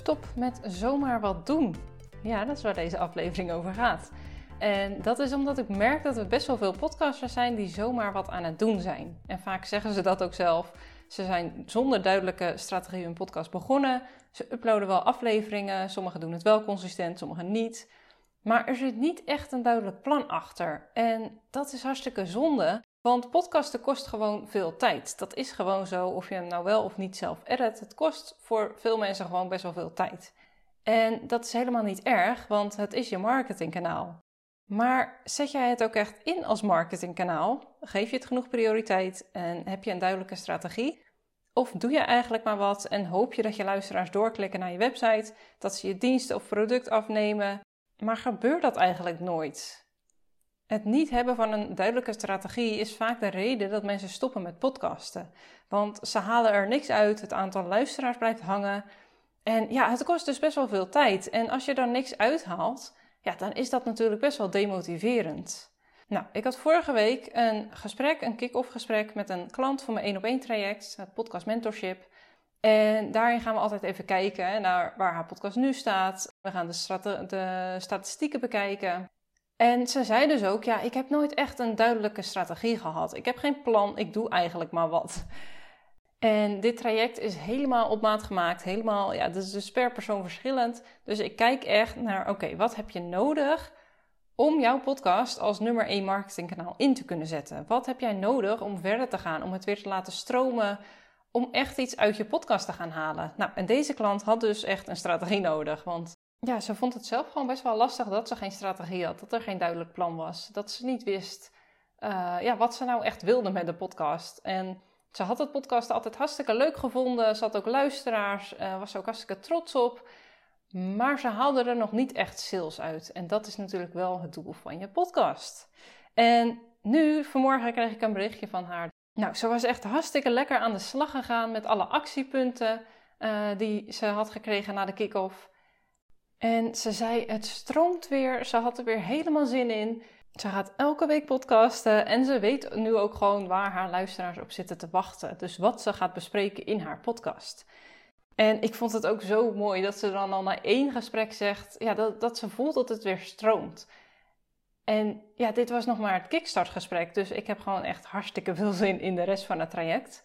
Stop met zomaar wat doen. Ja, dat is waar deze aflevering over gaat. En dat is omdat ik merk dat er best wel veel podcasters zijn die zomaar wat aan het doen zijn. En vaak zeggen ze dat ook zelf. Ze zijn zonder duidelijke strategie hun podcast begonnen. Ze uploaden wel afleveringen. Sommigen doen het wel consistent, sommigen niet. Maar er zit niet echt een duidelijk plan achter. En dat is hartstikke zonde. Want podcasten kost gewoon veel tijd. Dat is gewoon zo, of je hem nou wel of niet zelf edit. Het kost voor veel mensen gewoon best wel veel tijd. En dat is helemaal niet erg, want het is je marketingkanaal. Maar zet jij het ook echt in als marketingkanaal? Geef je het genoeg prioriteit en heb je een duidelijke strategie? Of doe je eigenlijk maar wat en hoop je dat je luisteraars doorklikken naar je website, dat ze je dienst of product afnemen? Maar gebeurt dat eigenlijk nooit? Het niet hebben van een duidelijke strategie is vaak de reden dat mensen stoppen met podcasten. Want ze halen er niks uit, het aantal luisteraars blijft hangen. En ja, het kost dus best wel veel tijd. En als je er niks uithaalt, ja, dan is dat natuurlijk best wel demotiverend. Nou, ik had vorige week een gesprek, een kick-off gesprek met een klant van mijn 1 op 1 traject, het podcast mentorship. En daarin gaan we altijd even kijken naar waar haar podcast nu staat. We gaan de, de statistieken bekijken. En ze zei dus ook, ja, ik heb nooit echt een duidelijke strategie gehad. Ik heb geen plan, ik doe eigenlijk maar wat. En dit traject is helemaal op maat gemaakt, helemaal, ja, dat is dus per persoon verschillend. Dus ik kijk echt naar, oké, wat heb je nodig om jouw podcast als nummer 1 marketingkanaal in te kunnen zetten? Wat heb jij nodig om verder te gaan, om het weer te laten stromen, om echt iets uit je podcast te gaan halen? Nou, en deze klant had dus echt een strategie nodig, want ja, ze vond het zelf gewoon best wel lastig dat ze geen strategie had, dat er geen duidelijk plan was, dat ze niet wist uh, ja, wat ze nou echt wilde met de podcast. En ze had het podcast altijd hartstikke leuk gevonden, ze had ook luisteraars, uh, was ook hartstikke trots op, maar ze haalde er nog niet echt sales uit. En dat is natuurlijk wel het doel van je podcast. En nu, vanmorgen kreeg ik een berichtje van haar. Nou, ze was echt hartstikke lekker aan de slag gegaan met alle actiepunten uh, die ze had gekregen na de kick-off. En ze zei: Het stroomt weer. Ze had er weer helemaal zin in. Ze gaat elke week podcasten en ze weet nu ook gewoon waar haar luisteraars op zitten te wachten. Dus wat ze gaat bespreken in haar podcast. En ik vond het ook zo mooi dat ze dan al na één gesprek zegt ja, dat, dat ze voelt dat het weer stroomt. En ja, dit was nog maar het kickstart-gesprek, dus ik heb gewoon echt hartstikke veel zin in de rest van het traject.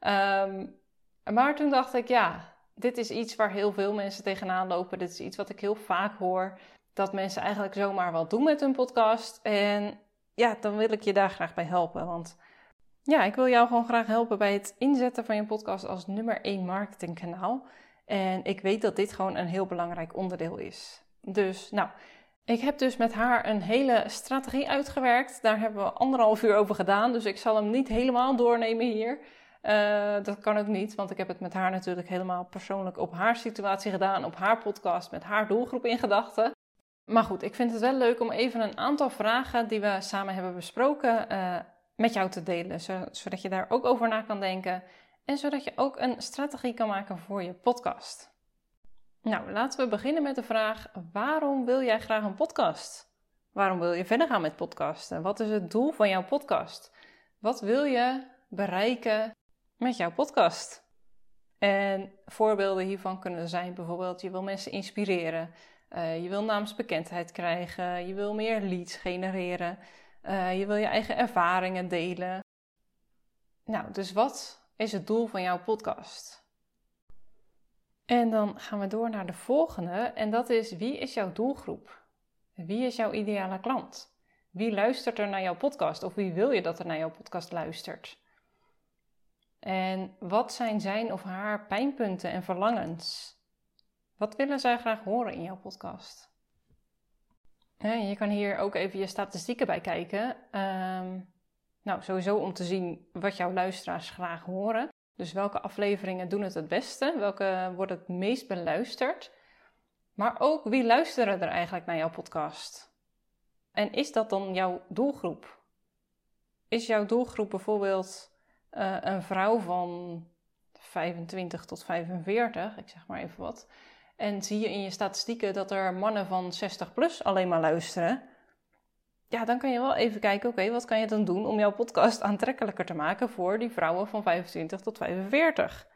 Um, maar toen dacht ik, ja, dit is iets waar heel veel mensen tegenaan lopen. Dit is iets wat ik heel vaak hoor. Dat mensen eigenlijk zomaar wat doen met hun podcast. En ja, dan wil ik je daar graag bij helpen. Want ja, ik wil jou gewoon graag helpen bij het inzetten van je podcast als nummer 1 marketingkanaal. En ik weet dat dit gewoon een heel belangrijk onderdeel is. Dus nou, ik heb dus met haar een hele strategie uitgewerkt. Daar hebben we anderhalf uur over gedaan. Dus ik zal hem niet helemaal doornemen hier. Uh, dat kan ook niet, want ik heb het met haar natuurlijk helemaal persoonlijk op haar situatie gedaan, op haar podcast, met haar doelgroep in gedachten. Maar goed, ik vind het wel leuk om even een aantal vragen die we samen hebben besproken uh, met jou te delen, zodat je daar ook over na kan denken en zodat je ook een strategie kan maken voor je podcast. Nou, laten we beginnen met de vraag: waarom wil jij graag een podcast? Waarom wil je verder gaan met podcasten? Wat is het doel van jouw podcast? Wat wil je bereiken met jouw podcast. En voorbeelden hiervan kunnen zijn bijvoorbeeld: je wil mensen inspireren, uh, je wil naamsbekendheid krijgen, je wil meer leads genereren, uh, je wil je eigen ervaringen delen. Nou, dus wat is het doel van jouw podcast? En dan gaan we door naar de volgende, en dat is: wie is jouw doelgroep? Wie is jouw ideale klant? Wie luistert er naar jouw podcast of wie wil je dat er naar jouw podcast luistert? En wat zijn zijn of haar pijnpunten en verlangens? Wat willen zij graag horen in jouw podcast? je kan hier ook even je statistieken bij kijken. Ehm, nou, sowieso om te zien wat jouw luisteraars graag horen. Dus welke afleveringen doen het het beste? Welke worden het meest beluisterd? Maar ook wie luisteren er eigenlijk naar jouw podcast? En is dat dan jouw doelgroep? Is jouw doelgroep bijvoorbeeld uh, een vrouw van 25 tot 45, ik zeg maar even wat. En zie je in je statistieken dat er mannen van 60 plus alleen maar luisteren. Ja, dan kan je wel even kijken, oké, wat kan je dan doen om jouw podcast aantrekkelijker te maken voor die vrouwen van 25 tot 45?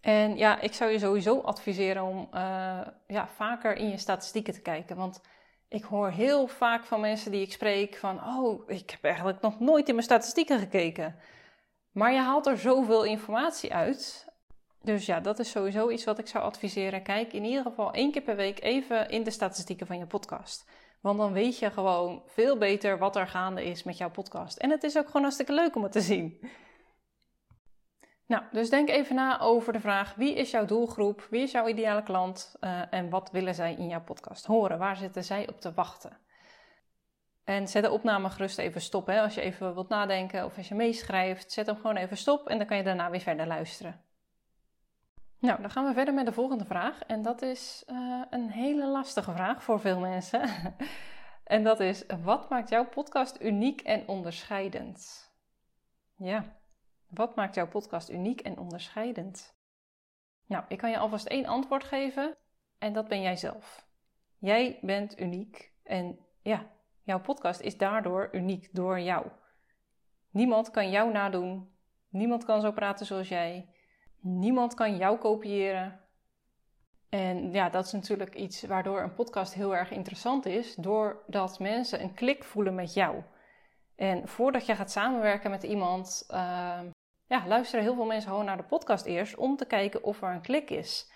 En ja, ik zou je sowieso adviseren om uh, ja, vaker in je statistieken te kijken. Want ik hoor heel vaak van mensen die ik spreek van, oh, ik heb eigenlijk nog nooit in mijn statistieken gekeken. Maar je haalt er zoveel informatie uit. Dus ja, dat is sowieso iets wat ik zou adviseren. Kijk in ieder geval één keer per week even in de statistieken van je podcast. Want dan weet je gewoon veel beter wat er gaande is met jouw podcast. En het is ook gewoon hartstikke leuk om het te zien. Nou, dus denk even na over de vraag: wie is jouw doelgroep? Wie is jouw ideale klant? Uh, en wat willen zij in jouw podcast horen? Waar zitten zij op te wachten? En zet de opname gerust even stop. Hè? Als je even wilt nadenken of als je meeschrijft, zet hem gewoon even stop en dan kan je daarna weer verder luisteren. Nou, dan gaan we verder met de volgende vraag. En dat is uh, een hele lastige vraag voor veel mensen. en dat is: wat maakt jouw podcast uniek en onderscheidend? Ja, wat maakt jouw podcast uniek en onderscheidend? Nou, ik kan je alvast één antwoord geven en dat ben jij zelf. Jij bent uniek en ja, jouw podcast is daardoor uniek door jou. Niemand kan jou nadoen, niemand kan zo praten zoals jij, niemand kan jou kopiëren. En ja, dat is natuurlijk iets waardoor een podcast heel erg interessant is, doordat mensen een klik voelen met jou. En voordat je gaat samenwerken met iemand, uh, ja, luisteren heel veel mensen gewoon naar de podcast eerst om te kijken of er een klik is.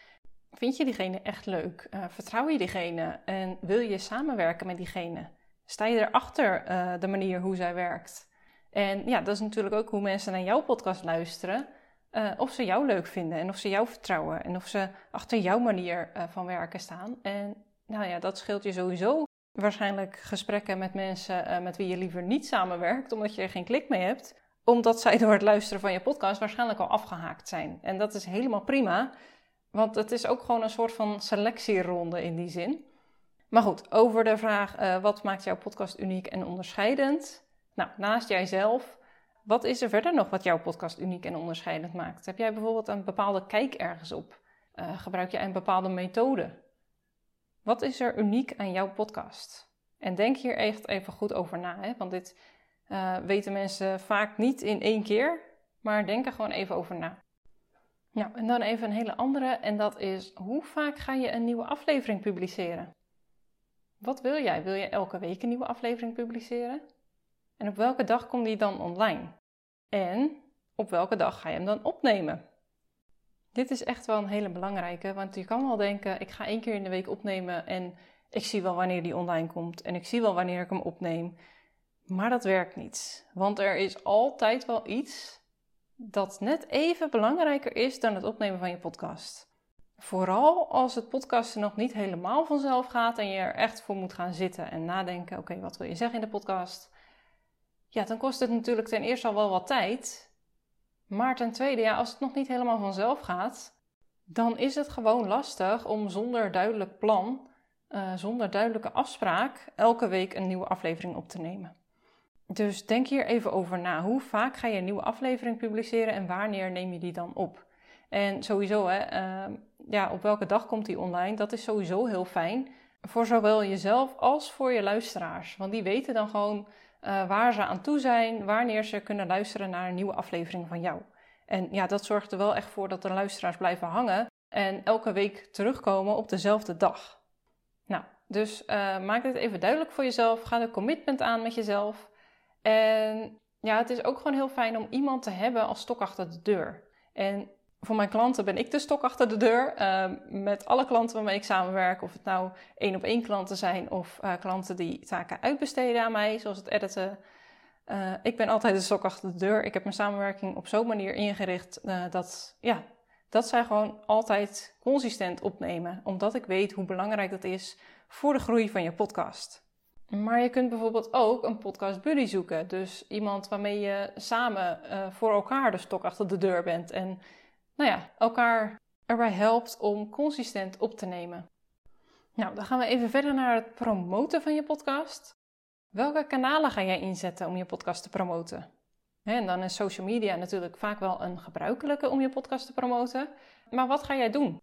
Vind je diegene echt leuk? Uh, vertrouw je diegene? En wil je samenwerken met diegene? Sta je erachter uh, de manier hoe zij werkt? En ja, dat is natuurlijk ook hoe mensen naar jouw podcast luisteren. Uh, of ze jou leuk vinden en of ze jou vertrouwen en of ze achter jouw manier van werken staan. En nou ja, dat scheelt je sowieso waarschijnlijk gesprekken met mensen met wie je liever niet samenwerkt, omdat je er geen klik mee hebt omdat zij door het luisteren van je podcast waarschijnlijk al afgehaakt zijn. En dat is helemaal prima, want het is ook gewoon een soort van selectieronde in die zin. Maar goed, over de vraag uh, wat maakt jouw podcast uniek en onderscheidend? Nou, naast jijzelf, wat is er verder nog wat jouw podcast uniek en onderscheidend maakt? Heb jij bijvoorbeeld een bepaalde kijk ergens op? Uh, gebruik jij een bepaalde methode? Wat is er uniek aan jouw podcast? En denk hier echt even goed over na, hè? want dit uh, weten mensen vaak niet in één keer, maar denk er gewoon even over na. Nou, en dan even een hele andere, en dat is hoe vaak ga je een nieuwe aflevering publiceren? Wat wil jij? Wil je elke week een nieuwe aflevering publiceren? En op welke dag komt die dan online? En op welke dag ga je hem dan opnemen? Dit is echt wel een hele belangrijke, want je kan wel denken: ik ga één keer in de week opnemen en ik zie wel wanneer die online komt en ik zie wel wanneer ik hem opneem. Maar dat werkt niet. Want er is altijd wel iets dat net even belangrijker is dan het opnemen van je podcast. Vooral als het podcasten nog niet helemaal vanzelf gaat en je er echt voor moet gaan zitten en nadenken: oké, wat wil je zeggen in de podcast? Ja, dan kost het natuurlijk ten eerste al wel wat tijd. Maar ten tweede, ja, als het nog niet helemaal vanzelf gaat, dan is het gewoon lastig om zonder duidelijk plan, uh, zonder duidelijke afspraak, elke week een nieuwe aflevering op te nemen. Dus denk hier even over na. Hoe vaak ga je een nieuwe aflevering publiceren en wanneer neem je die dan op? En sowieso, hè, uh, ja, op welke dag komt die online? Dat is sowieso heel fijn. Voor zowel jezelf als voor je luisteraars. Want die weten dan gewoon uh, waar ze aan toe zijn, wanneer ze kunnen luisteren naar een nieuwe aflevering van jou. En ja, dat zorgt er wel echt voor dat de luisteraars blijven hangen en elke week terugkomen op dezelfde dag. Nou, dus uh, maak dit even duidelijk voor jezelf. Ga een commitment aan met jezelf. En ja, het is ook gewoon heel fijn om iemand te hebben als stok achter de deur. En voor mijn klanten ben ik de stok achter de deur. Uh, met alle klanten waarmee ik samenwerk, of het nou één op één klanten zijn of uh, klanten die taken uitbesteden aan mij, zoals het editen. Uh, ik ben altijd de stok achter de deur. Ik heb mijn samenwerking op zo'n manier ingericht eh, dat, ja, dat zij gewoon altijd consistent opnemen. Omdat ik weet hoe belangrijk dat is voor de groei van je podcast. Maar je kunt bijvoorbeeld ook een podcast buddy zoeken. Dus iemand waarmee je samen voor elkaar de stok achter de deur bent. En nou ja, elkaar erbij helpt om consistent op te nemen. Nou, dan gaan we even verder naar het promoten van je podcast. Welke kanalen ga jij inzetten om je podcast te promoten? En dan is social media natuurlijk vaak wel een gebruikelijke om je podcast te promoten. Maar wat ga jij doen?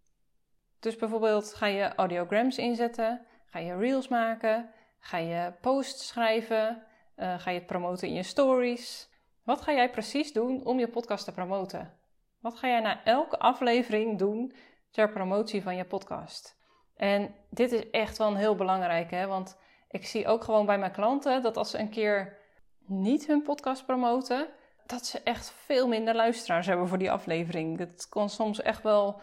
Dus bijvoorbeeld ga je audiograms inzetten, ga je reels maken, Ga je posts schrijven? Uh, ga je het promoten in je stories? Wat ga jij precies doen om je podcast te promoten? Wat ga jij na elke aflevering doen ter promotie van je podcast? En dit is echt wel een heel belangrijk, hè? want ik zie ook gewoon bij mijn klanten dat als ze een keer niet hun podcast promoten, dat ze echt veel minder luisteraars hebben voor die aflevering. Het kan soms echt wel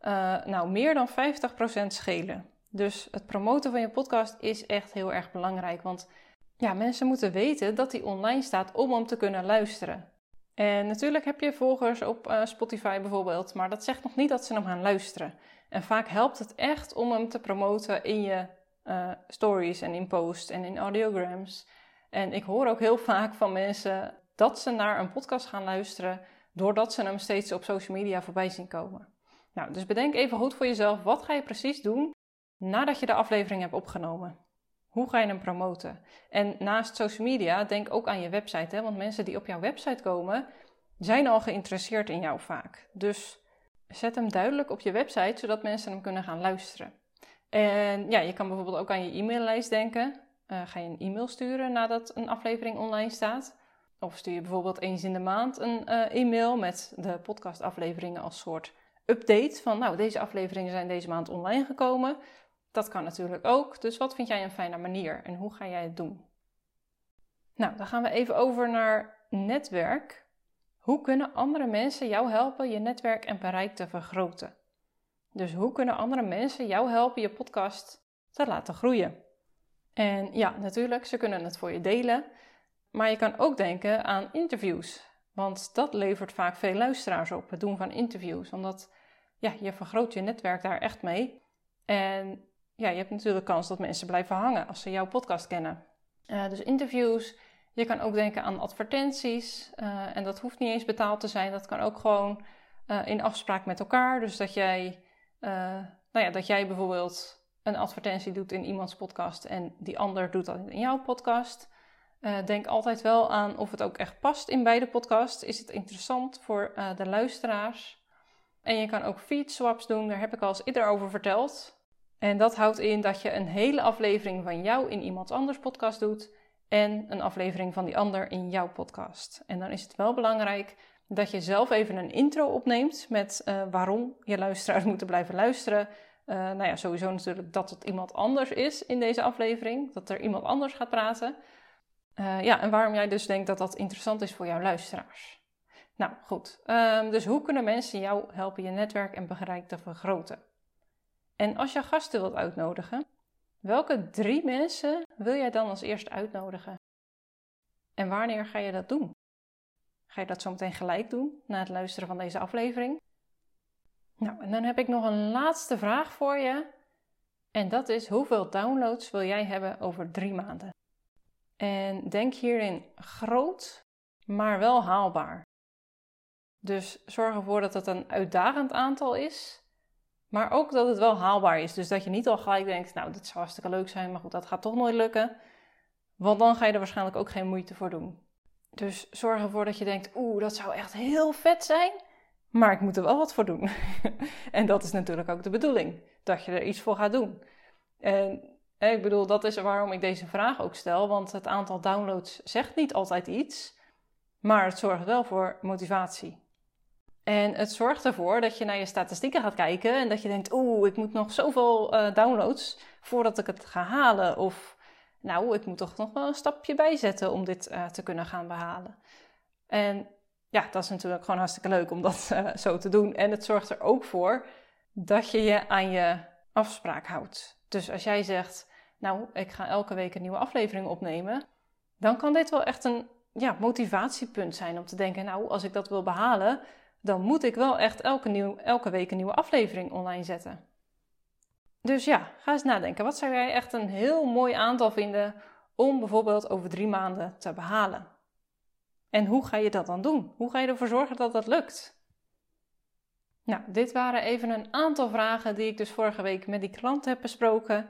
uh, nou, meer dan 50% schelen. Dus het promoten van je podcast is echt heel erg belangrijk. Want ja, mensen moeten weten dat die online staat om hem te kunnen luisteren. En natuurlijk heb je volgers op uh, Spotify bijvoorbeeld, maar dat zegt nog niet dat ze hem gaan luisteren. En vaak helpt het echt om hem te promoten in je uh, stories en in posts en in audiograms. En ik hoor ook heel vaak van mensen dat ze naar een podcast gaan luisteren doordat ze hem steeds op social media voorbij zien komen. Nou, dus bedenk even goed voor jezelf, wat ga je precies doen nadat je de aflevering hebt opgenomen? Hoe ga je hem promoten? En naast social media, denk ook aan je website, hè? want mensen die op jouw website komen, zijn al geïnteresseerd in jou vaak. Dus zet hem duidelijk op je website, zodat mensen hem kunnen gaan luisteren. En ja, je kan bijvoorbeeld ook aan je e-maillijst denken. Uh, ga je een e-mail sturen nadat een aflevering online staat? Of stuur je bijvoorbeeld eens in de maand een uh, e-mail met de podcastafleveringen als soort update van, nou, deze afleveringen zijn deze maand online gekomen. Dat kan natuurlijk ook. Dus wat vind jij een fijne manier en hoe ga jij het doen? Nou, dan gaan we even over naar netwerk. Hoe kunnen andere mensen jou helpen je netwerk en bereik te vergroten? Dus hoe kunnen andere mensen jou helpen je podcast te laten groeien? En ja, natuurlijk, ze kunnen het voor je delen. Maar je kan ook denken aan interviews. Want dat levert vaak veel luisteraars op, het doen van interviews. Omdat ja, je vergroot je netwerk daar echt mee. En ja, je hebt natuurlijk kans dat mensen blijven hangen als ze jouw podcast kennen. Uh, dus interviews. Je kan ook denken aan advertenties. Uh, en dat hoeft niet eens betaald te zijn. Dat kan ook gewoon uh, in afspraak met elkaar. Dus dat jij, nou ja, dat jij bijvoorbeeld een advertentie doet in iemands podcast en die ander doet dat in jouw podcast. denk altijd wel aan of het ook echt past in beide podcasts. Is het interessant voor de luisteraars? En je kan ook feed swaps doen, daar heb ik al eens eerder over verteld. En dat houdt in dat je een hele aflevering van jou in iemand anders podcast doet en een aflevering van die ander in jouw podcast. En dan is het wel belangrijk dat je zelf even een intro opneemt met uh, waarom je luisteraars moeten blijven luisteren. Uh, nou ja, sowieso natuurlijk dat het iemand anders is in deze aflevering, dat er iemand anders gaat praten. Uh, ja, en waarom jij dus denkt dat dat interessant is voor jouw luisteraars. Nou goed, um, dus hoe kunnen mensen jou helpen je netwerk en bereik te vergroten? En als je gasten wilt uitnodigen, welke drie mensen wil jij dan als eerste uitnodigen? En wanneer ga je dat doen? Ga je dat zo meteen gelijk doen na het luisteren van deze aflevering? Nou, en dan heb ik nog een laatste vraag voor je. En dat is: hoeveel downloads wil jij hebben over drie maanden? En denk hierin groot, maar wel haalbaar. Dus zorg ervoor dat het een uitdagend aantal is, maar ook dat het wel haalbaar is. Dus dat je niet al gelijk denkt, nou, dit zou hartstikke leuk zijn, maar goed, dat gaat toch nooit lukken. Want dan ga je er waarschijnlijk ook geen moeite voor doen. Dus zorg ervoor dat je denkt, oeh, dat zou echt heel vet zijn, maar ik moet er wel wat voor doen. en dat is natuurlijk ook de bedoeling, dat je er iets voor gaat doen. En ik bedoel, dat is waarom ik deze vraag ook stel, want het aantal downloads zegt niet altijd iets, maar het zorgt wel voor motivatie. En het zorgt ervoor dat je naar je statistieken gaat kijken en dat je denkt: oeh, ik moet nog zoveel uh, downloads voordat ik het ga halen. Of nou, ik moet toch nog wel een stapje bijzetten om dit uh, te kunnen gaan behalen. En ja, dat is natuurlijk gewoon hartstikke leuk om dat uh, zo te doen. En het zorgt er ook voor dat je je aan je afspraak houdt. Dus als jij zegt: Nou, ik ga elke week een nieuwe aflevering opnemen, dan kan dit wel echt een ja, motivatiepunt zijn om te denken: Nou, als ik dat wil behalen dan moet ik wel echt elke, nieuw, elke week een nieuwe aflevering online zetten. Dus ja, ga eens nadenken. Wat zou jij echt een heel mooi aantal vinden om bijvoorbeeld over drie maanden te behalen? En hoe ga je dat dan doen? Hoe ga je ervoor zorgen dat dat lukt? Nou, dit waren even een aantal vragen die ik dus vorige week met die klant heb besproken.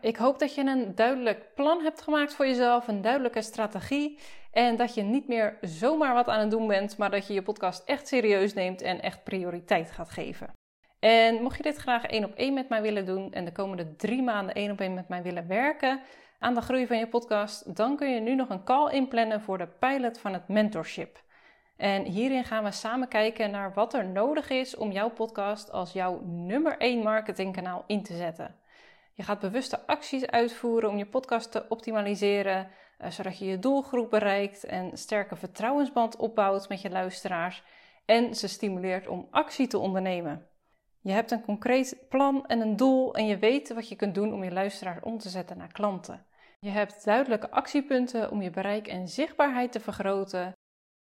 Ik hoop dat je een duidelijk plan hebt gemaakt voor jezelf, een duidelijke strategie. En dat je niet meer zomaar wat aan het doen bent, maar dat je je podcast echt serieus neemt en echt prioriteit gaat geven. En mocht je dit graag één op één met mij willen doen en de komende drie maanden één op één met mij willen werken aan de groei van je podcast, dan kun je nu nog een call inplannen voor de pilot van het mentorship. En hierin gaan we samen kijken naar wat er nodig is om jouw podcast als jouw nummer 1 marketingkanaal in te zetten. Je gaat bewuste acties uitvoeren om je podcast te optimaliseren, eh, zodat je je doelgroep bereikt en sterke vertrouwensband opbouwt met je luisteraars en ze stimuleert om actie te ondernemen. Je hebt een concreet plan en een doel en je weet wat je kunt doen om je luisteraars om te zetten naar klanten. Je hebt duidelijke actiepunten om je bereik en zichtbaarheid te vergroten.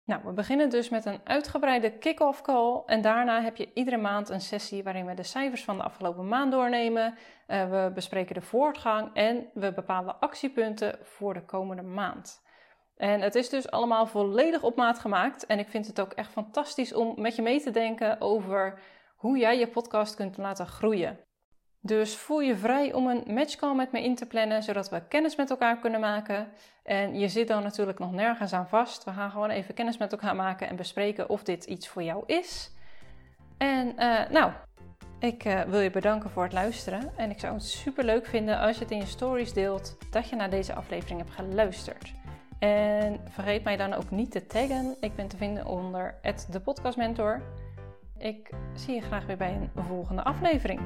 Nou, we beginnen dus met een uitgebreide kick-off call en daarna heb je iedere maand een sessie waarin we de cijfers van de afgelopen maand doornemen. Uh, we bespreken de voortgang en we bepalen actiepunten voor de komende maand. En het is dus allemaal volledig op maat gemaakt en ik vind het ook echt fantastisch om met je mee te denken over hoe jij je podcast kunt laten groeien. Dus voel je vrij om een matchcall met me in te plannen, zodat we kennis met elkaar kunnen maken. En je zit dan natuurlijk nog nergens aan vast. We gaan gewoon even kennis met elkaar maken en bespreken of dit iets voor jou is. En uh, nou, ik uh, wil je bedanken voor het luisteren. En ik zou het super leuk vinden als je het in je stories deelt dat je naar deze aflevering hebt geluisterd. En vergeet mij dan ook niet te taggen. Ik ben te vinden onder de podcastmentor. Ik zie je graag weer bij een volgende aflevering.